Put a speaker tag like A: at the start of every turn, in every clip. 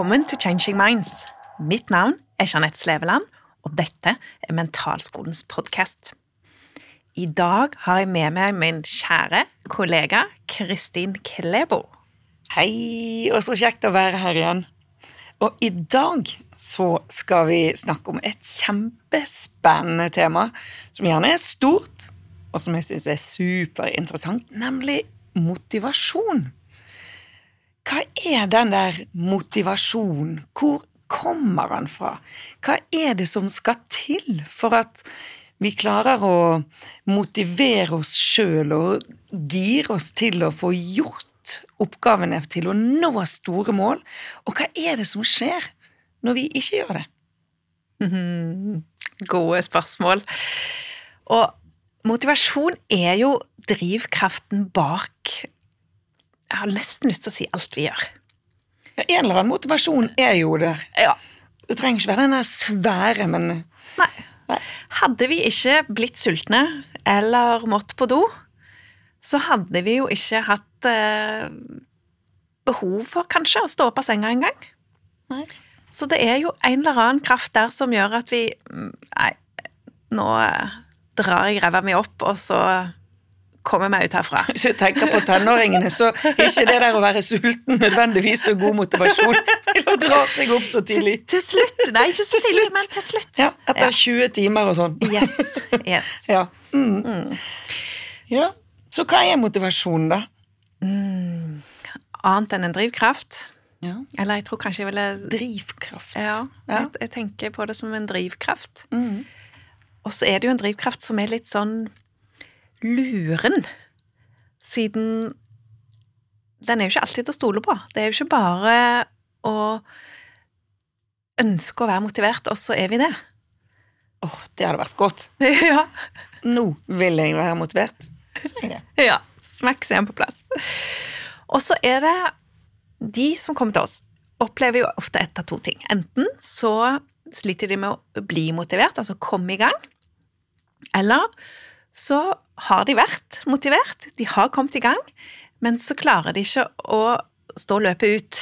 A: Velkommen til Changing Minds. Mitt navn er Jeanette Sleveland, og dette er Mentalskolens podkast. I dag har jeg med meg min kjære kollega Kristin Klebo.
B: Hei, og så kjekt å være her igjen. Og i dag så skal vi snakke om et kjempespennende tema, som gjerne er stort, og som jeg syns er superinteressant, nemlig motivasjon. Hva er den der motivasjonen? Hvor kommer den fra? Hva er det som skal til for at vi klarer å motivere oss sjøl og gire oss til å få gjort oppgavene til å nå store mål? Og hva er det som skjer når vi ikke gjør det?
A: Mhm. Gode spørsmål. Og motivasjon er jo drivkraften bak Jeg har nesten lyst til å si alt vi gjør.
B: Ja, En eller annen motivasjon er jo der.
A: Ja.
B: Det trenger ikke være den der svære, men
A: Nei.
B: Nei.
A: Hadde vi ikke blitt sultne eller mått på do, så hadde vi jo ikke hatt eh, behov for kanskje å stå opp av senga engang. Så det er jo en eller annen kraft der som gjør at vi mm, Nei, nå eh, drar jeg ræva mi opp, og så kommer meg ut herfra.
B: Hvis jeg tenker på tenåringene, så er ikke det der å være sulten nødvendigvis så god motivasjon til å dra seg opp så tidlig.
A: til slutt. Nei, ikke så tidlig, men til slutt.
B: Ja, Etter 20 timer og sånn.
A: Yes. yes.
B: Ja. Mm.
A: Mm.
B: ja. Så hva er motivasjon, da?
A: Mm. Annet enn en drivkraft.
B: Ja.
A: Eller jeg tror kanskje jeg ville
B: Drivkraft.
A: Ja,
B: Ja.
A: Jeg, jeg tenker på det som en drivkraft.
B: Mm.
A: Og så er det jo en drivkraft som er litt sånn luren, siden den er jo ikke alltid til å stole på. Det er jo ikke bare å ønske å være motivert, og så er vi det.
B: Åh, det hadde vært godt.
A: ja.
B: Nå vil jeg være motivert. Så er det.
A: ja. Smekk, så er den på plass. Og så er det De som kommer til oss, opplever jo ofte ett av to ting. Enten så sliter de med å bli motivert, altså komme i gang. Eller så har de vært motivert, de har kommet i gang, men så klarer de ikke å stå løpet ut.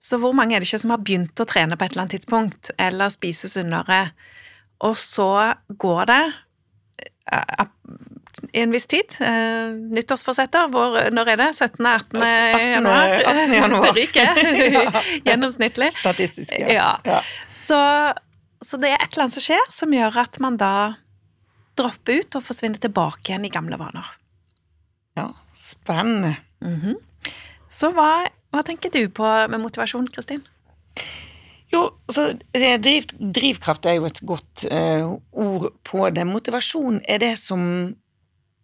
A: Så hvor mange er det ikke som har begynt å trene på et eller annet tidspunkt, eller spise sunnere, og så går det eh, i en viss tid. Eh, nyttårsforsetter, hvor, når er det? 17. 18.
B: 18.
A: januar?
B: 18. januar.
A: Det ryker.
B: Ja.
A: Gjennomsnittlig.
B: Statistisk,
A: Ja.
B: ja.
A: Så, så det er et eller annet som skjer, som gjør at man da dropper ut og forsvinner tilbake igjen i gamle vaner.
B: ja. Spennende.
A: Mhm. Så hva, hva tenker du på med motivasjon, Kristin?
B: Jo, så driv, drivkraft er jo et godt eh, ord på det. Motivasjon er det som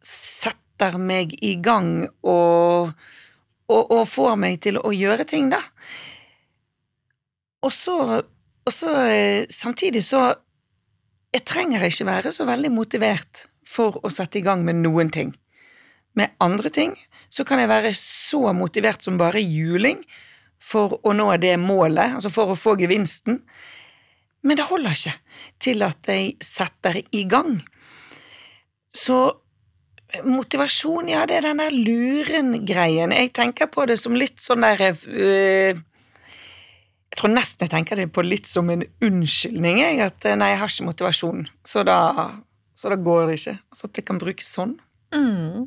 B: setter meg i gang og, og, og får meg til å gjøre ting, da. Og så, og så eh, samtidig så Jeg trenger ikke være så veldig motivert for å sette i gang med noen ting. Med andre ting så kan jeg være så motivert som bare juling for å nå det målet, altså for å få gevinsten. Men det holder ikke til at jeg setter i gang. Så motivasjon, ja, det er den der luren-greien. Jeg tenker på det som litt sånn der øh, Jeg tror nesten jeg tenker det på litt som en unnskyldning, jeg. At øh, nei, jeg har ikke motivasjon, så da, så da går det ikke. Altså at det kan brukes sånn.
A: Mm.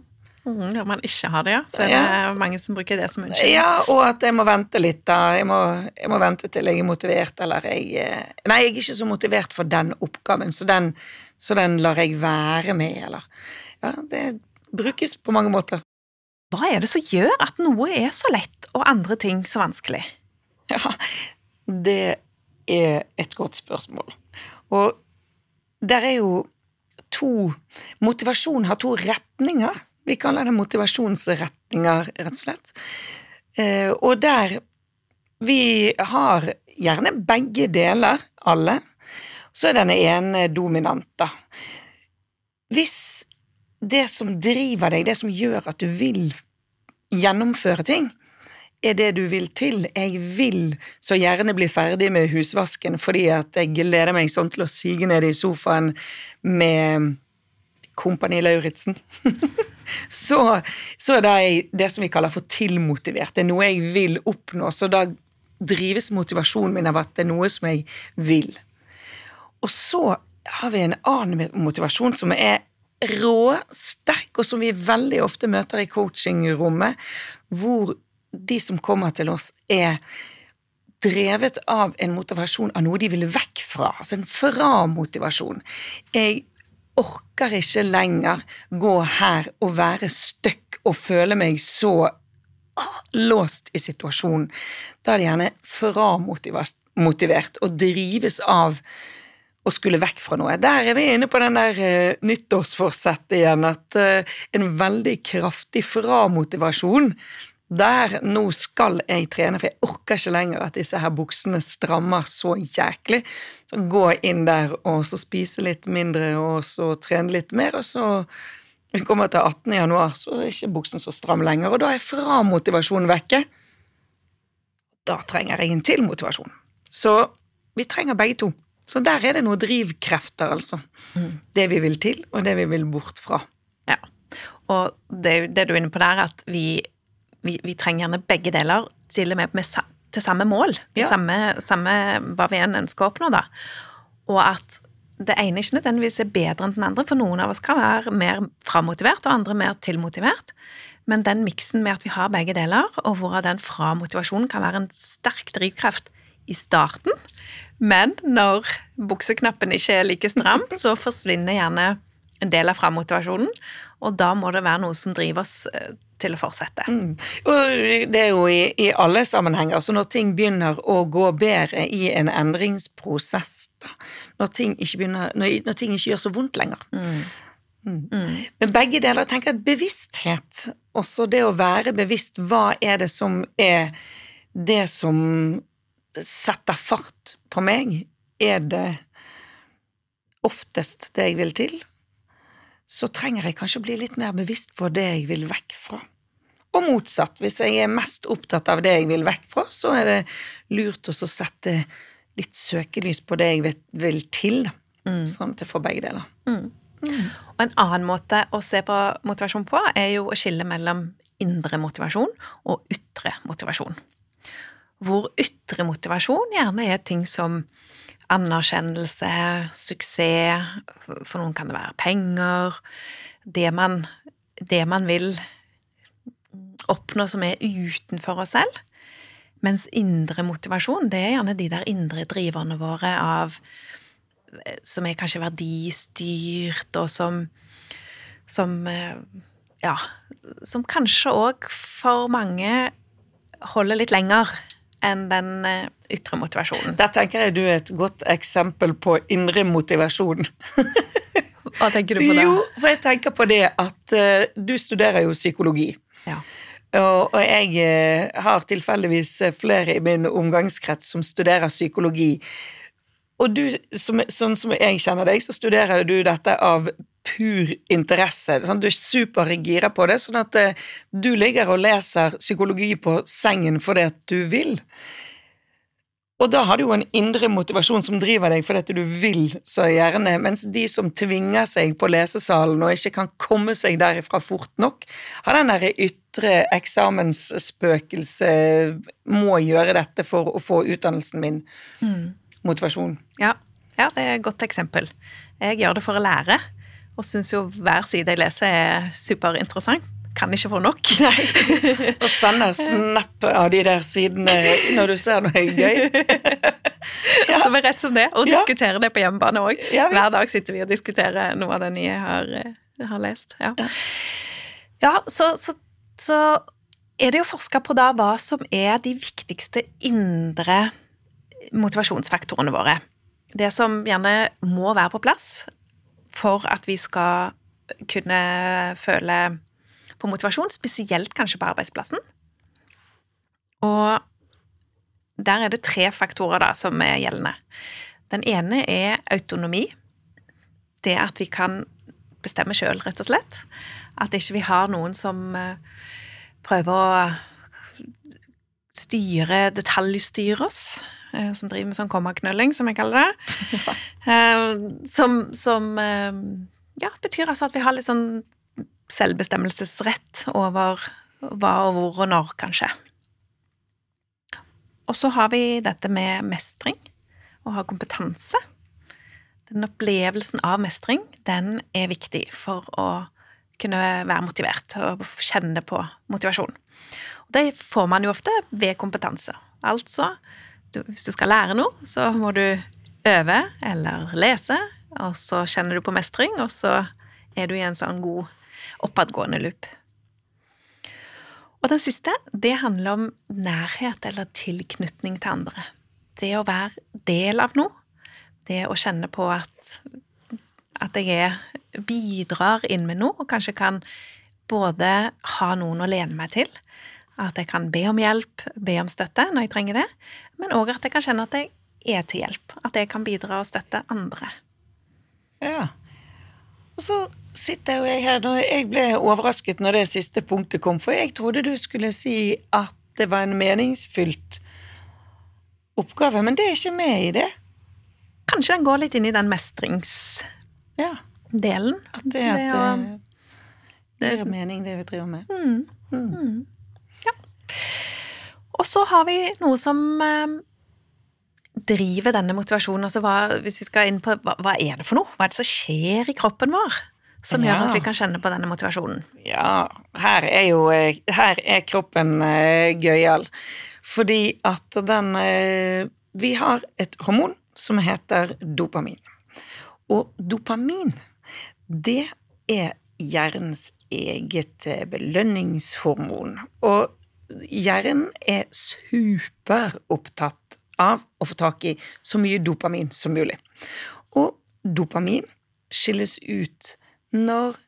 A: Mm, når man ikke har det, ja. Så er det
B: Ja.
A: mange som bruker det som unnskyldning.
B: Ja, og at jeg må vente litt, da. Jeg må, jeg må vente til jeg er motivert, eller jeg eh, Nei, jeg er ikke så motivert for den oppgaven, så den, så den lar jeg være med, eller Ja, det brukes på mange måter.
A: Hva er det som gjør at noe er så lett, og andre ting så vanskelig?
B: Ja, det er et godt spørsmål. Og der er jo to Motivasjon har to retninger. Vi kaller det motivasjonsretninger, rett og slett. Eh, og der vi har gjerne begge deler, alle, så er den ene dominant, da. Hvis det som driver deg, det som gjør at du vil gjennomføre ting, er det du vil til. Jeg vil så gjerne bli ferdig med husvasken fordi at jeg gleder meg sånn til å sige ned i sofaen med Kompani Lauritzen. så, så er det det som vi kaller for tilmotivert. Det er noe jeg vil oppnå, så da drives motivasjonen min av at det er noe som jeg vil. Og så har vi en annen motivasjon som er rå, sterk, og som vi veldig ofte møter i coachingrommet, hvor de som kommer til oss, er drevet av en motivasjon av noe de vil vekk fra. Altså en fra-motivasjon. Jeg orker ikke lenger gå her og være stuck og føle meg så låst i situasjonen. Da er det gjerne fra-motivert og drives av å skulle vekk fra noe. Der er vi inne på den der uh, nyttårsforsettet igjen, at uh, en veldig kraftig fra-motivasjon der nå skal jeg trene, for jeg orker ikke lenger at disse her buksene strammer så jæklig. Så gå inn der og så spise litt mindre og så trene litt mer, og så vi kommer til 18. januar, så er ikke buksen så stram lenger, og da er fra-motivasjonen vekke. Da trenger jeg en til motivasjon. Så vi trenger begge to. Så der er det noen drivkrefter, altså. Mm. Det vi vil til, og det vi vil bort fra.
A: Ja. Og det, det du er inne på der, at vi vi, vi, trenger gjerne begge deler til og med, med til samme mål. Til ja. samme, samme, hva vi enn ønsker å oppnå, da. Og at det ene ikke nødvendigvis er bedre enn den andre, for noen av oss kan være mer framotivert, og andre mer tilmotivert. Men den miksen med at vi har begge deler, og hvorav den framotivasjonen kan være en sterk drivkraft i starten, men når bukseknappen ikke er like stram, så forsvinner gjerne en del av framotivasjonen, og da må det være noe som driver oss eh, til å fortsette. Mm.
B: Og det er jo i, i, alle sammenhenger. Så når ting begynner å gå bedre i en endringsprosess, da, når, ting begynner, når, når ting ikke gjør så vondt lenger mm. Mm. mm. Men begge deler tenker jeg bevissthet. Også det å være bevisst. Hva er det som er det som setter fart på meg? Er det oftest det jeg vil til? Så trenger jeg kanskje å bli litt mer bevisst på det jeg vil vekk fra. Og motsatt, hvis jeg er mest opptatt av det jeg vil vekk fra, så er det lurt å sette litt søkelys på det jeg vil til, mm. sånn at jeg får begge deler. Mm.
A: Mm. Og en annen måte å se på motivasjon på, er jo å skille mellom indre motivasjon og ytre motivasjon. Hvor ytre motivasjon gjerne er ting som anerkjennelse, suksess. For noen kan det være penger. Det man, det man vil oppnå som er utenfor oss selv. Mens indre motivasjon, det er gjerne de der indre driverne våre av Som er kanskje verdistyrt, og som Som Ja, som kanskje òg for mange holder litt lenger enn den eh, ytre motivasjonen.
B: Der tenker jeg du er et godt eksempel på indre motivasjon.
A: Hva tenker du på det?
B: Jo, for jeg tenker på det at uh, du studerer jo psykologi. Ja. Og, og jeg uh, har tilfeldigvis flere i min omgangskrets som studerer psykologi. Og du, som, sånn som jeg kjenner deg, så studerer du dette av pur interesse. Sånn, du er supergira på det, sånn at uh, du ligger og leser psykologi på sengen fordi at du vil. Og da har du jo en indre motivasjon som driver deg fordi du vil så gjerne, mens de som tvinger seg på lesesalen og ikke kan komme seg derifra fort nok, har den derre ytre eksamensspøkelse må gjøre dette for å få utdannelsen min. Mm. Motivasjon.
A: Ja. ja, det er et godt eksempel. Jeg gjør det for å lære, og syns jo hver side jeg leser er superinteressant kan ikke få nok.
B: Nei. Og sender snap av de der sidene når du ser noe gøy.
A: ja. Som er rett som det. Og ja. det på hjemmebane òg. Ja, Hver dag sitter vi og diskuterer noe av det nye jeg har, eh, har lest. Ja, ja så, så, så, er det jo forska på da hva som er de viktigste indre motivasjonsfaktorene våre. Det som gjerne må være på plass for at vi skal kunne føle på motivasjon, spesielt kanskje på arbeidsplassen. Og der er det tre faktorer da som er gjeldende. Den ene er autonomi. Det at vi kan bestemme sjøl, rett og slett. At ikke vi har noen som eh, prøver å styre, detaljstyre oss. Eh, som driver med sånn kommaknølling, som jeg kaller det. Eh, som, som ja, betyr altså at vi har litt sånn selvbestemmelsesrett over hva og hvor og når, kanskje. Og så har vi dette med mestring, å ha kompetanse. Den opplevelsen av mestring, den er viktig for å kunne være motivert og kjenne på motivasjon. Og det får man jo ofte ved kompetanse. Altså, du, hvis du skal lære noe, så må du øve eller lese, og så kjenner du på mestring, og så er du i en sånn god oppadgående loop. Og den siste, det handler om nærhet eller tilknytning til andre. Det å være del av noe. Det å kjenne på at, at jeg er, bidrar inn med noe, og kanskje kan både ha noen å lene meg til, at jeg kan be om hjelp, be om støtte når jeg trenger det, men òg at jeg kan kjenne at jeg er til hjelp. At jeg kan bidra og støtte andre.
B: Ja. Og så sitter jeg her, og jeg ble overrasket når det siste punktet kom, for jeg trodde du skulle si at det var en meningsfylt oppgave, men det er ikke med i det.
A: Kanskje den går litt inn i den mestringsdelen.
B: Ja. At det, at det, det gir mening, det vi driver med.
A: Mm. Mm. Og så har vi noe som eh, driver denne motivasjonen? Altså hva, hvis vi skal inn på hva, hva, er det for noe? Hva er det som skjer i kroppen vår som ja. gjør at vi kan kjenne på denne motivasjonen?
B: Ja, her er jo Her er kroppen uh, gøyal. Fordi at den uh, Vi har et hormon som heter dopamin. Og dopamin, det er hjernens eget eh, belønningshormon. Og hjernen er superopptatt av å få tak i så mye dopamin som mulig. Og dopamin skilles ut når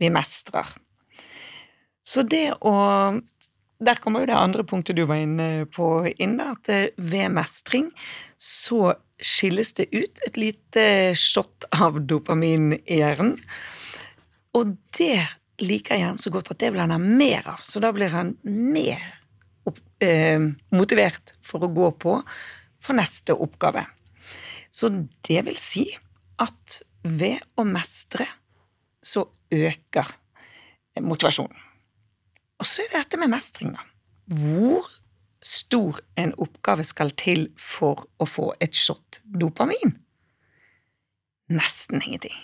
B: vi mestrer. Så det å Der kommer jo det andre punktet du var inne på, inne, at ved mestring så skilles det ut et lite shot av dopamin i hjernen. Og det liker igjen så godt at det vil han ha mer av, så da blir han mer opp, eh, motivert for å gå på for neste oppgave. Så det vil si at ved å mestre så øker motivasjonen. Og så er det dette med mestring, da. Hvor stor en oppgave skal til for å få et shot dopamin? Nesten ingenting.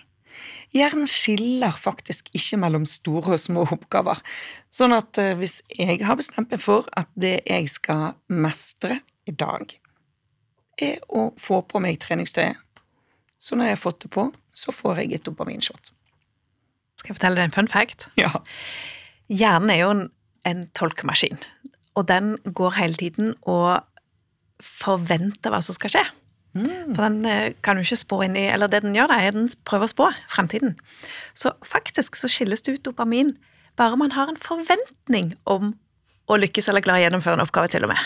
B: Hjernen skiller faktisk ikke mellom store og små oppgaver. Sånn at eh, hvis jeg har bestemt meg for at det jeg skal mestre i dag, er å få på meg treningstøyet. Så når jeg har fått det på, så får jeg et dopaminshot.
A: Skal jeg fortelle deg en fun fact?
B: Ja.
A: Hjernen er jo en, en tolkemaskin, og den går hele tiden og forventer hva som skal skje. Mm. For den eh, kan jo ikke spå inn i Eller det den gjør, da, er den prøver å spå fremtiden. Så faktisk så skilles det ut dopamin bare man har en forventning om å lykkes eller klare å gjennomføre en oppgave, til og med.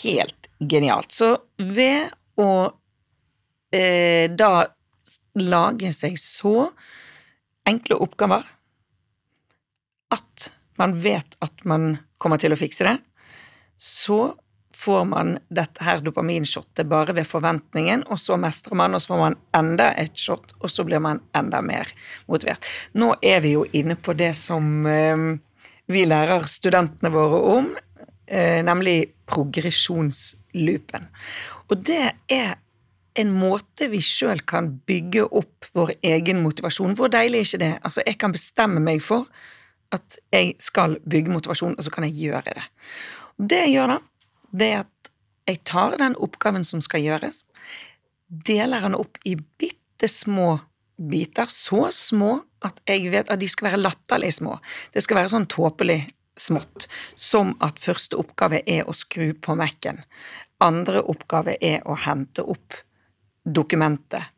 B: Helt genialt. Så ved å eh, da lage seg så enkle oppgaver at man vet at man kommer til å fikse det, så får man dette her dopaminshotet bare ved forventningen, og så mestrer man, og så får man enda et shot, og så blir man enda mer motivert. Nå er vi jo inne på det som eh, vi lærer studentene våre om, eh, nemlig progresjonsloopen. Og det er en måte vi sjøl kan bygge opp vår egen motivasjon. Hvor deilig er ikke det? Altså, jeg kan bestemme meg for at jeg skal bygge motivasjon, og så kan jeg gjøre det. Det jeg gjør da, det er at jeg tar den oppgaven som skal gjøres, deler den opp i bitte små biter, så små at jeg vet at de skal være latterlig små. Det skal være sånn tåpelig smått, som at første oppgave er å skru på Mac-en. Andre oppgave er å hente opp dokumentet.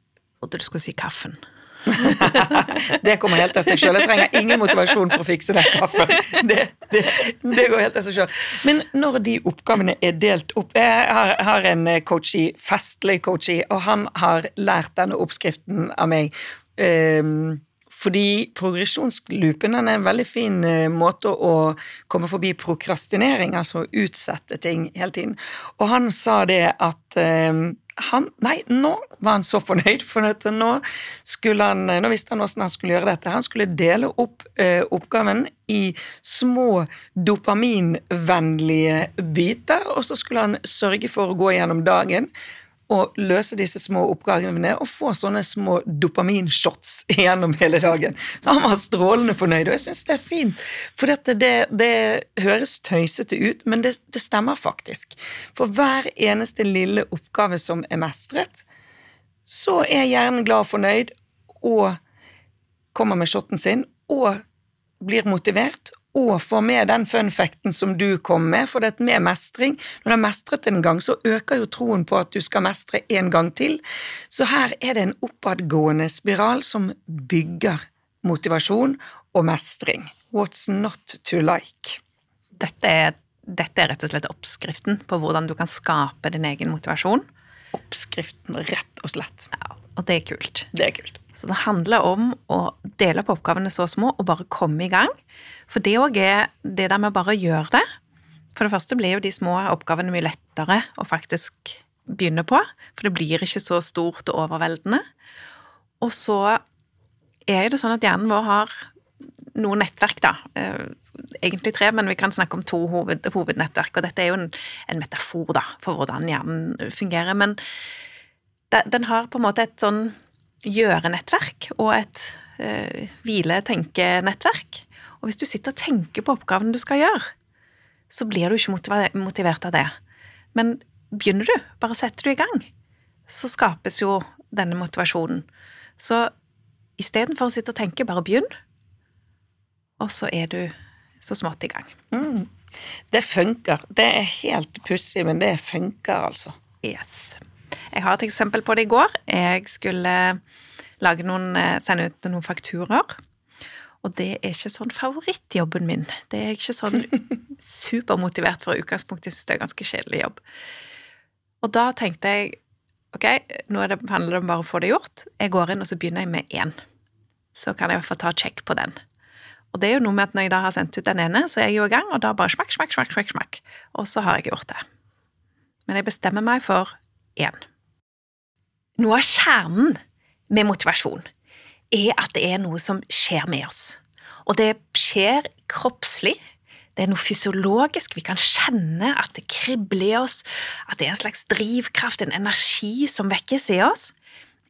A: Og du skulle si kaffen.
B: det kommer helt av seg sjøl. Jeg trenger ingen motivasjon for å fikse den kaffen. Det, det, det går helt av seg sjøl. Men når de oppgavene er delt opp Jeg har, har en coach festlig coach og han har lært denne oppskriften av meg. Um, fordi progresjonsloopen er en veldig fin eh, måte å komme forbi prokrastinering, altså utsette ting hele tiden. Og han sa det at eh, han, nei, nå var han så fornøyd, for nå, han, nå visste han hvordan han skulle gjøre dette. Han skulle dele opp eh, oppgaven i små dopaminvennlige biter, og så skulle han sørge for å gå gjennom dagen og løse disse små oppgavene og få sånne små dopaminshots gjennom hele dagen. Så han var strålende fornøyd, og jeg syns det er fint. For dette, det, det, høres tøysete ut, men det, det, stemmer faktisk. For hver eneste lille oppgave som er mestret, så er hjernen glad og fornøyd og kommer med shoten sin og blir motivert og få med den funfacten som du kom med, for det er med mestring Når du har mestret en gang, så øker jo troen på at du skal mestre en gang til. Så her er det en oppadgående spiral som bygger motivasjon og mestring. What's not to like?
A: Dette er, dette er rett og slett oppskriften på hvordan du kan skape din egen motivasjon.
B: Oppskriften, rett og slett.
A: Ja, og det er kult.
B: Det er kult.
A: Så det handler om å dele opp oppgavene så små og bare komme i gang. For det òg er det der med bare å gjøre det. For det første blir jo de små oppgavene mye lettere å faktisk begynne på. For det blir ikke så stort og overveldende. Og så er det sånn at hjernen vår har noen nettverk, da. Eh, egentlig tre, men vi kan snakke om to hoved, hovednettverk. Og dette er jo en, en, metafor da, for hvordan hjernen fungerer. Men den har på en måte et sånn gjøre-nettverk og et eh, hvile-tenke-nettverk. Og hvis du sitter og tenker på oppgaven du skal gjøre, så blir du ikke motivert av det. Men begynner du, bare setter du i gang, så skapes jo denne motivasjonen. Så istedenfor å sitte og tenke, bare begynn, og så er du så smått i gang.
B: Mm. Det funker. Det er helt pussig, men det funker, altså.
A: Yes. Jeg har et eksempel på det i går. Jeg skulle lage noen, eh, sende ut noen fakturaer. Og det er ikke sånn favorittjobben min. Det er ikke sånn supermotivert for utgangspunktet. Jeg syns det er ganske kjedelig jobb. Og da tenkte jeg ok, nå det, handler det om bare å få det gjort. Jeg går inn og så begynner jeg med én. Så kan jeg i hvert fall ta check på den. Og det er jo noe med at når jeg da har sendt ut den ene, så er jeg jo i gang, og da bare smakk, smakk, smakk, smakk, smakk. Og så har jeg gjort det. Men jeg bestemmer meg for én. Noe av kjernen med motivasjon er at det er noe som skjer med oss. Og det skjer kroppslig. Det er noe fysiologisk. Vi kan kjenne at det kribler i oss, at det er en slags drivkraft, en energi som vekkes i oss.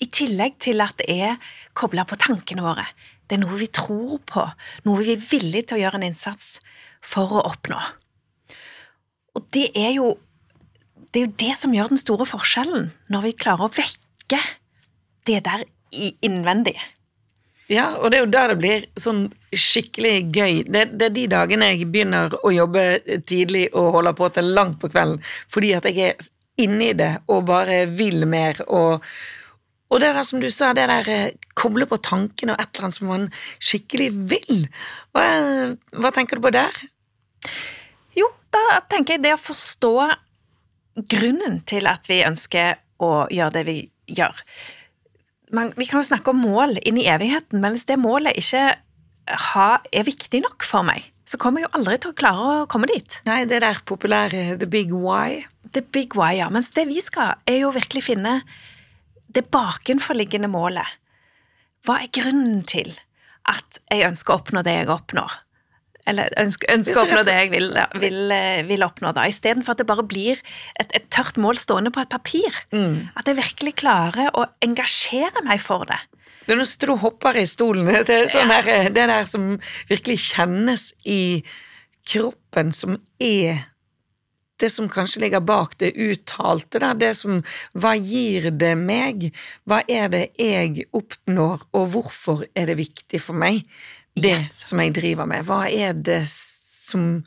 A: I tillegg til at det er kobla på tankene våre. Det er noe vi tror på, noe vi er villige til å gjøre en innsats for å oppnå. Og det er jo det, er jo det som gjør den store forskjellen, når vi klarer å vekke det der innvendig.
B: Ja, og det er jo da det blir sånn skikkelig gøy. Det, det, er de dagene jeg begynner å jobbe tidlig og holder på til langt på kvelden, fordi at jeg er inni det og bare vil mer. Og, og det der som du sa, det der eh, koble på tankene og et eller annet som man skikkelig vil. Hva, hva tenker du på der?
A: Jo, da tenker jeg det å forstå grunnen til at vi ønsker å gjøre det vi gjør man, Vi kan jo snakke om mål inn i evigheten, men hvis det målet ikke ha, er viktig nok for meg, så kommer jeg jo aldri til å klare å komme dit.
B: Nei, det der populære the big why.
A: The big why, ja. Mens det vi skal, er jo virkelig finne det bakenforliggende målet. Hva er grunnen til at jeg ønsker å oppnå det jeg oppnår? Eller ønsker, ønsker å oppnå det jeg vil, vil, eh, vil oppnå, da. Istedenfor at det bare blir et, et, tørt mål stående på et papir. Mm. At jeg virkelig klarer å engasjere meg for det.
B: Nå sitter du og hopper i stolen. Det er sånn der, eh, det der som virkelig kjennes i kroppen, som er det som kanskje ligger bak det uttalte, da, det som Hva gir det meg? Hva er det jeg oppnår, og hvorfor er det viktig for meg? Det yes. som jeg driver med. Hva er det som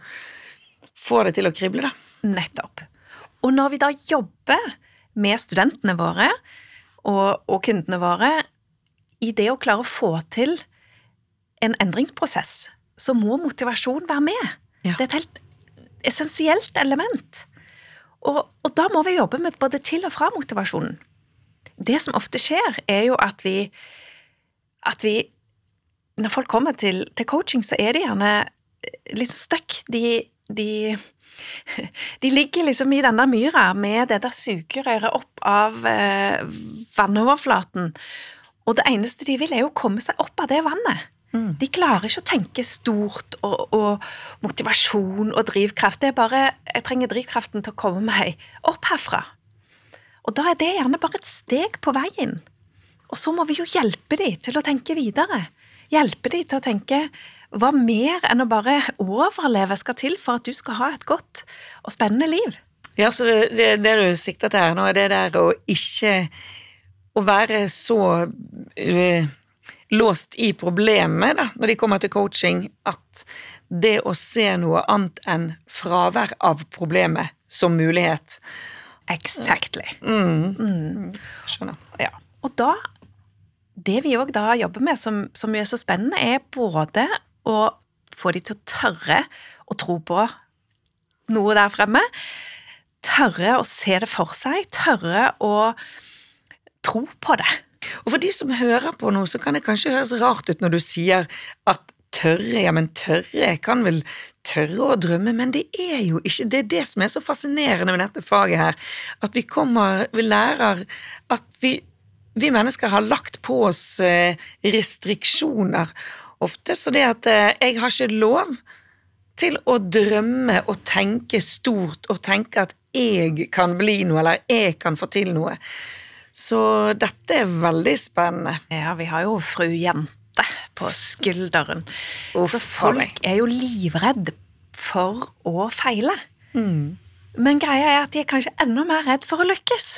B: får det til å krible, da?
A: Nettopp. Og når vi da jobber med studentene våre og, og kundene våre i det å klare å få til en endringsprosess, så må motivasjon være med. Ja. Det er et helt essensielt element. Og, og, da må vi jobbe med både til og fra motivasjonen. Det som ofte skjer, er jo at vi, at vi når folk kommer til, til coaching, så er de gjerne litt stuck. De, de, de ligger liksom i denne myra med det der sugerøret opp av eh, vannoverflaten, og det eneste de vil, er jo å komme seg opp av det vannet.
B: Mm.
A: De klarer ikke å tenke stort og, og, motivasjon og drivkraft. Det er bare Jeg trenger drivkraften til å komme meg opp herfra. Og da er det gjerne bare et steg på veien. Og så må vi jo hjelpe dem til å tenke videre. Hjelpe dem til å tenke hva mer enn å bare overleve skal til for at du skal ha et godt og spennende liv.
B: Ja, så det, det, det du sikter til her nå, er det der å ikke Å være så uh, låst i problemet da, når de kommer til coaching, at det å se noe annet enn fravær av problemet som mulighet
A: Exactly.
B: mm.
A: Mm.
B: Skjønner.
A: Ja. Og da Det vi òg da jobber med, som, som er så spennende, er både å få de til å tørre å tro på noe der fremme. Tørre å se det for seg. Tørre å tro på det.
B: Og for de som hører på nå, så kan det kanskje høres rart ut når du sier at tørre, ja, men tørre jeg kan vel tørre å drømme, men det er jo ikke Det er det som er så fascinerende med dette faget her. At vi kommer, vi lærer at vi, vi mennesker har lagt på oss eh, restriksjoner. Ofte så det at eh, jeg har ikke lov til å drømme og tenke stort og tenke at jeg kan bli noe, eller jeg kan få til noe. Så dette er veldig spennende.
A: Ja, vi har jo fru Jente på skulderen.
B: Uff,
A: Så folk er jo livredd for å feile.
B: Mm.
A: Men greia er at de er kanskje enda mer redd for å lykkes.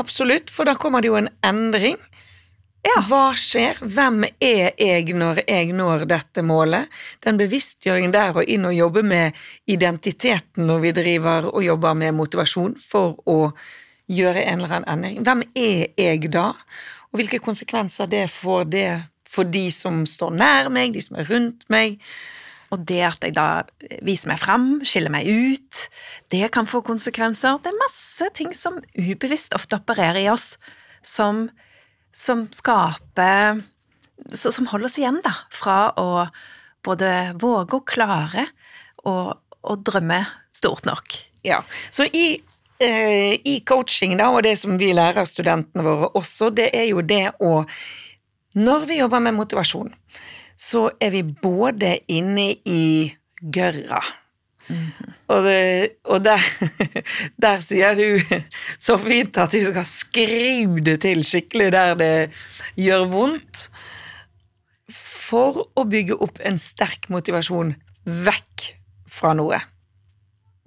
B: Absolutt, for da kommer det jo en endring.
A: Ja.
B: Hva skjer? Hvem er jeg når jeg når dette målet? Den bevisstgjøringen der og inn og jobbe med identiteten når vi driver og jobber med motivasjon for å gjøre en eller annen endring. Hvem er jeg da? Og hvilke konsekvenser det får det for de som står nær meg, de som er rundt meg?
A: Og det at jeg da viser meg fram, skiller meg ut, det kan få konsekvenser. Det er masse ting som ubevisst ofte opererer i oss, som, som skaper Som holder oss igjen, da, fra å både våge og klare å, og drømme stort nok.
B: Ja, så i, eh, i coaching da, og det som vi lærer studentene våre også, det er jo det å Når vi jobber med motivasjon, så er vi både inne i gørra. Og, det, og der, der sier du så fint at du skal skru det til skikkelig der det gjør vondt. For å bygge opp en sterk motivasjon vekk fra noe.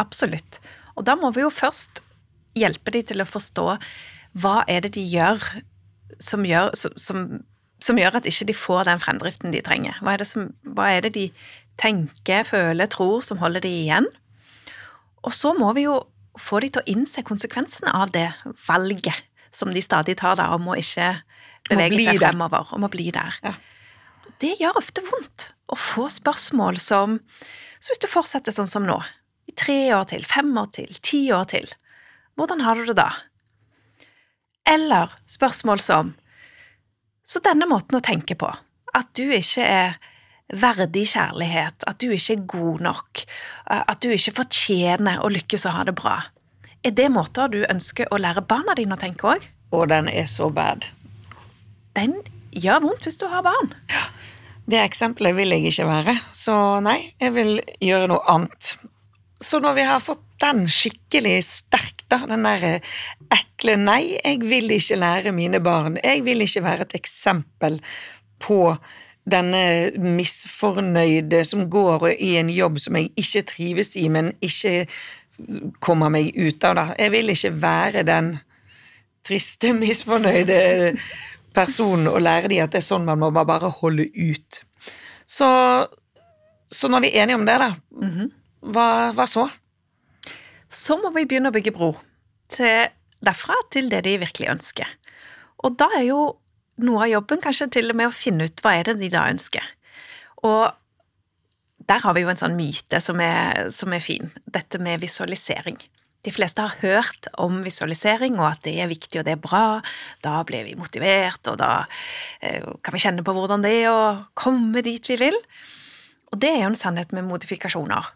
A: Absolutt. Og da må vi jo først hjelpe de til å forstå hva er det de gjør som gjør, som, som, gjør at ikke de får den fremdriften de trenger. Hva er, det som, hva er det de tenker, føler, tror som holder de igjen? Og så må vi jo få de til å innse konsekvensene av det valget som de stadig tar da, om å ikke bevege seg fremover, om å bli der.
B: Ja.
A: Det gjør ofte vondt å få spørsmål som Så hvis du fortsetter sånn som nå, i tre år til, fem år til, ti år til, hvordan har du det da? Eller spørsmål som Så denne måten å tenke på, at du ikke er verdig kjærlighet, at du ikke er god nok, at du ikke fortjener å lykkes og ha det bra, er det måter du ønsker å lære barna dine å tenke òg?
B: Og den er så bad.
A: Den gjør vondt hvis du har barn. Ja.
B: Det eksempelet vil jeg ikke være, så nei, jeg vil gjøre noe annet. Så når vi har fått den skikkelig sterk, da, den der ekle nei, jeg vil ikke lære mine barn, jeg vil ikke være et eksempel på denne misfornøyde som går i en jobb som jeg ikke trives i, men ikke kommer meg ut av, da. Jeg vil ikke være den triste, misfornøyde personen og lære de at det er sånn man må bare holde ut. Så, så når vi er enige om det, da, hva, hva så?
A: Så må vi begynne å bygge bro til derfra til det de virkelig ønsker. Og da er jo noe av jobben kanskje til og med å finne ut hva er det de da ønsker. Og der har vi jo en sånn myte som er, som er fin, dette med visualisering. de fleste har hørt om visualisering, og at det er viktig og det er bra. Da blir vi motivert, og da eh, kan vi kjenne på hvordan det er å komme dit vi vil. Og det er jo en sannhet med modifikasjoner.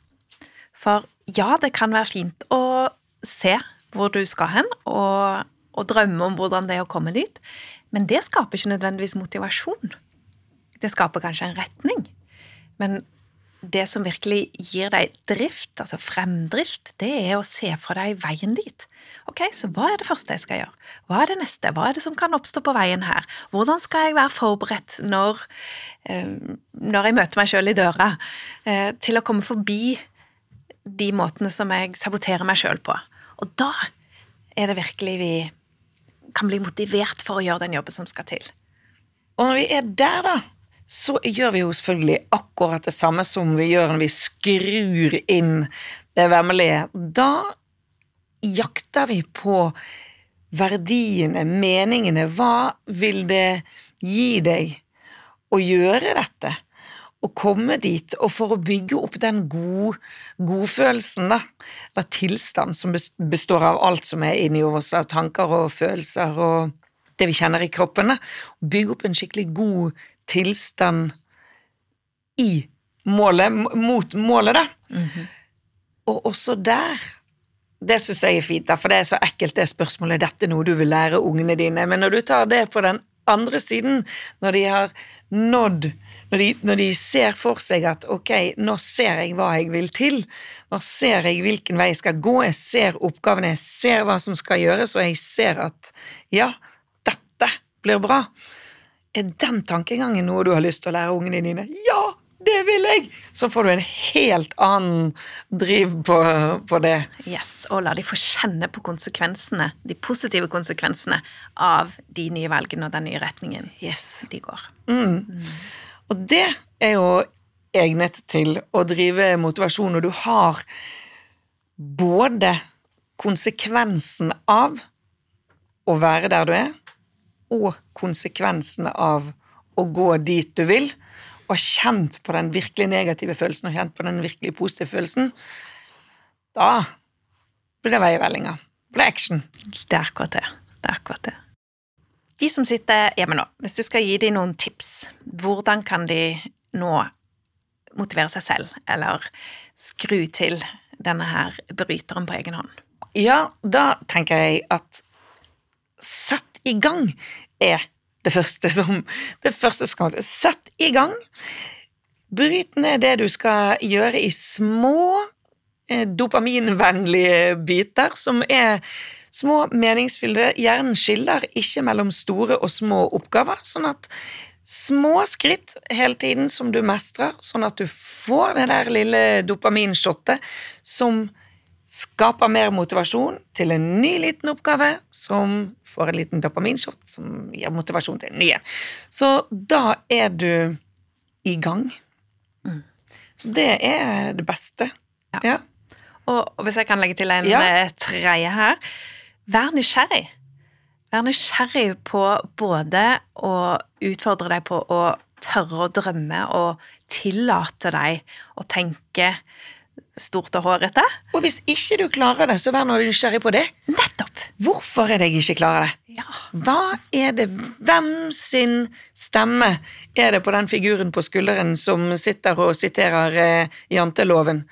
A: For ja, det kan være fint å se hvor du skal hen, og, og drømme om hvordan det er å komme dit, men det skaper ikke nødvendigvis motivasjon. Det skaper kanskje en retning. Men det som virkelig gir deg drift, altså fremdrift, det er å se for deg veien dit. Ok, så hva er det første jeg skal gjøre? Hva er det neste? Hva er det som kan oppstå på veien her? Hvordan skal jeg være forberedt når, eh, når jeg møter meg sjøl i døra, eh, til å komme forbi de måtene som jeg saboterer meg sjøl på? Og da er det virkelig vi kan bli motivert for å gjøre den jobben som skal til.
B: Og når vi er der, da, så gjør vi jo selvfølgelig akkurat det samme som vi gjør når vi skrur inn det vemmelige. Da jakter vi på verdiene, meningene. Hva vil det gi deg å gjøre dette? Å komme dit, og for å bygge opp den god, godfølelsen, da, eller tilstand som består av alt som er inni oss, av tanker og følelser og det vi kjenner i kroppen, bygge opp en skikkelig god tilstand i målet, mot målet, da. Mm -hmm. Og også der Det syns jeg er fint, da, for det er så ekkelt det spørsmålet er dette noe du vil lære ungene dine. Men når du tar det på den andre siden, når de har nådd når de, når de, ser for seg at ok, nå ser jeg hva jeg vil til, nå ser jeg hvilken vei jeg skal gå, jeg ser oppgavene, jeg ser hva som skal gjøres, og jeg ser at ja, dette blir bra. Er den tankegangen noe du har lyst til å lære ungene dine? Ja, det vil jeg! Så får du en helt annen driv på, på, det.
A: Yes, Og la de få kjenne på konsekvensene, de positive konsekvensene av de nye valgene og den nye retningen
B: yes.
A: de går.
B: Mm. Mm. Og det er jo egnet til å drive motivasjon når du har både konsekvensen av å være der du er, og konsekvensene av å gå dit du vil, og kjent på den virkelig negative følelsen og kjent på den virkelig positive følelsen, da blir det veivellinger. Det blir action.
A: Det er akkurat det. Det er akkurat det. De som sitter hjemme nå, hvis du skal gi dem noen tips, hvordan kan de nå motivere seg selv, eller skru til denne her bryteren på egen hånd?
B: Ja, da tenker jeg at sett i gang er det første som Det første skal Sett i gang. Bryt ned det du skal gjøre i små, eh, dopaminvennlige biter, som er små, meningsfylte. Hjernen skiller ikke mellom store og små oppgaver, sånn at små skritt hele tiden som du mestrer, sånn at du får det der lille dopaminshottet som skaper mer motivasjon til en ny liten oppgave, som får en liten dopaminshot som gir motivasjon til en ny en. Så da er du i gang. Mm. Så det er det beste. Ja. ja.
A: Og, hvis jeg kan legge til en ja. Eh, tredje her Vær nysgjerrig. Vær nysgjerrig på både å utfordre deg på å tørre å drømme og tillate deg å tenke stort og hårete.
B: Og hvis ikke du klarer det, så vær nå nysgjerrig på det.
A: Nettopp.
B: Hvorfor er det jeg ikke klarer det?
A: Ja.
B: Hva er det, hvem sin stemme er det på den figuren på skulderen som sitter og siterer eh, janteloven?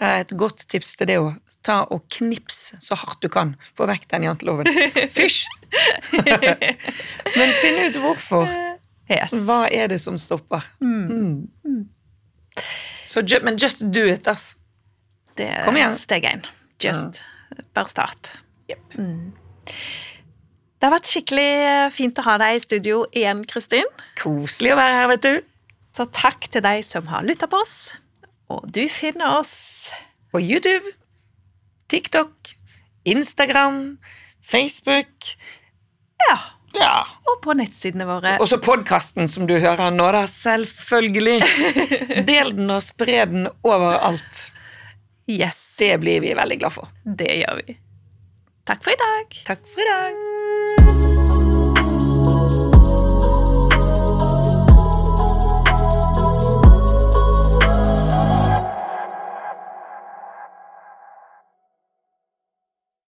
B: Eh, et godt tips til det å ta og knips så hardt du kan. Få vekk den janteloven. Fysj! Men finn ut hvorfor.
A: Yes.
B: Hva er det som stopper? Mm. Mm. Så, men just do it, ass.
A: Det er steg én. Just. Mm. Bare start.
B: Yep. Mm.
A: Det har vært skikkelig fint å ha deg i studio igjen, Kristin.
B: Koselig å være her, vet du.
A: Så takk til deg som har lytta på oss. Og du finner oss
B: på YouTube, TikTok, Instagram, Facebook.
A: Ja.
B: ja.
A: Og på nettsidene våre.
B: Og så podkasten som du hører nå, da. Selvfølgelig. Del den og spre den overalt.
A: Yes.
B: Det blir vi veldig glad for.
A: Det gjør vi. Takk for i dag.
B: Takk for i dag.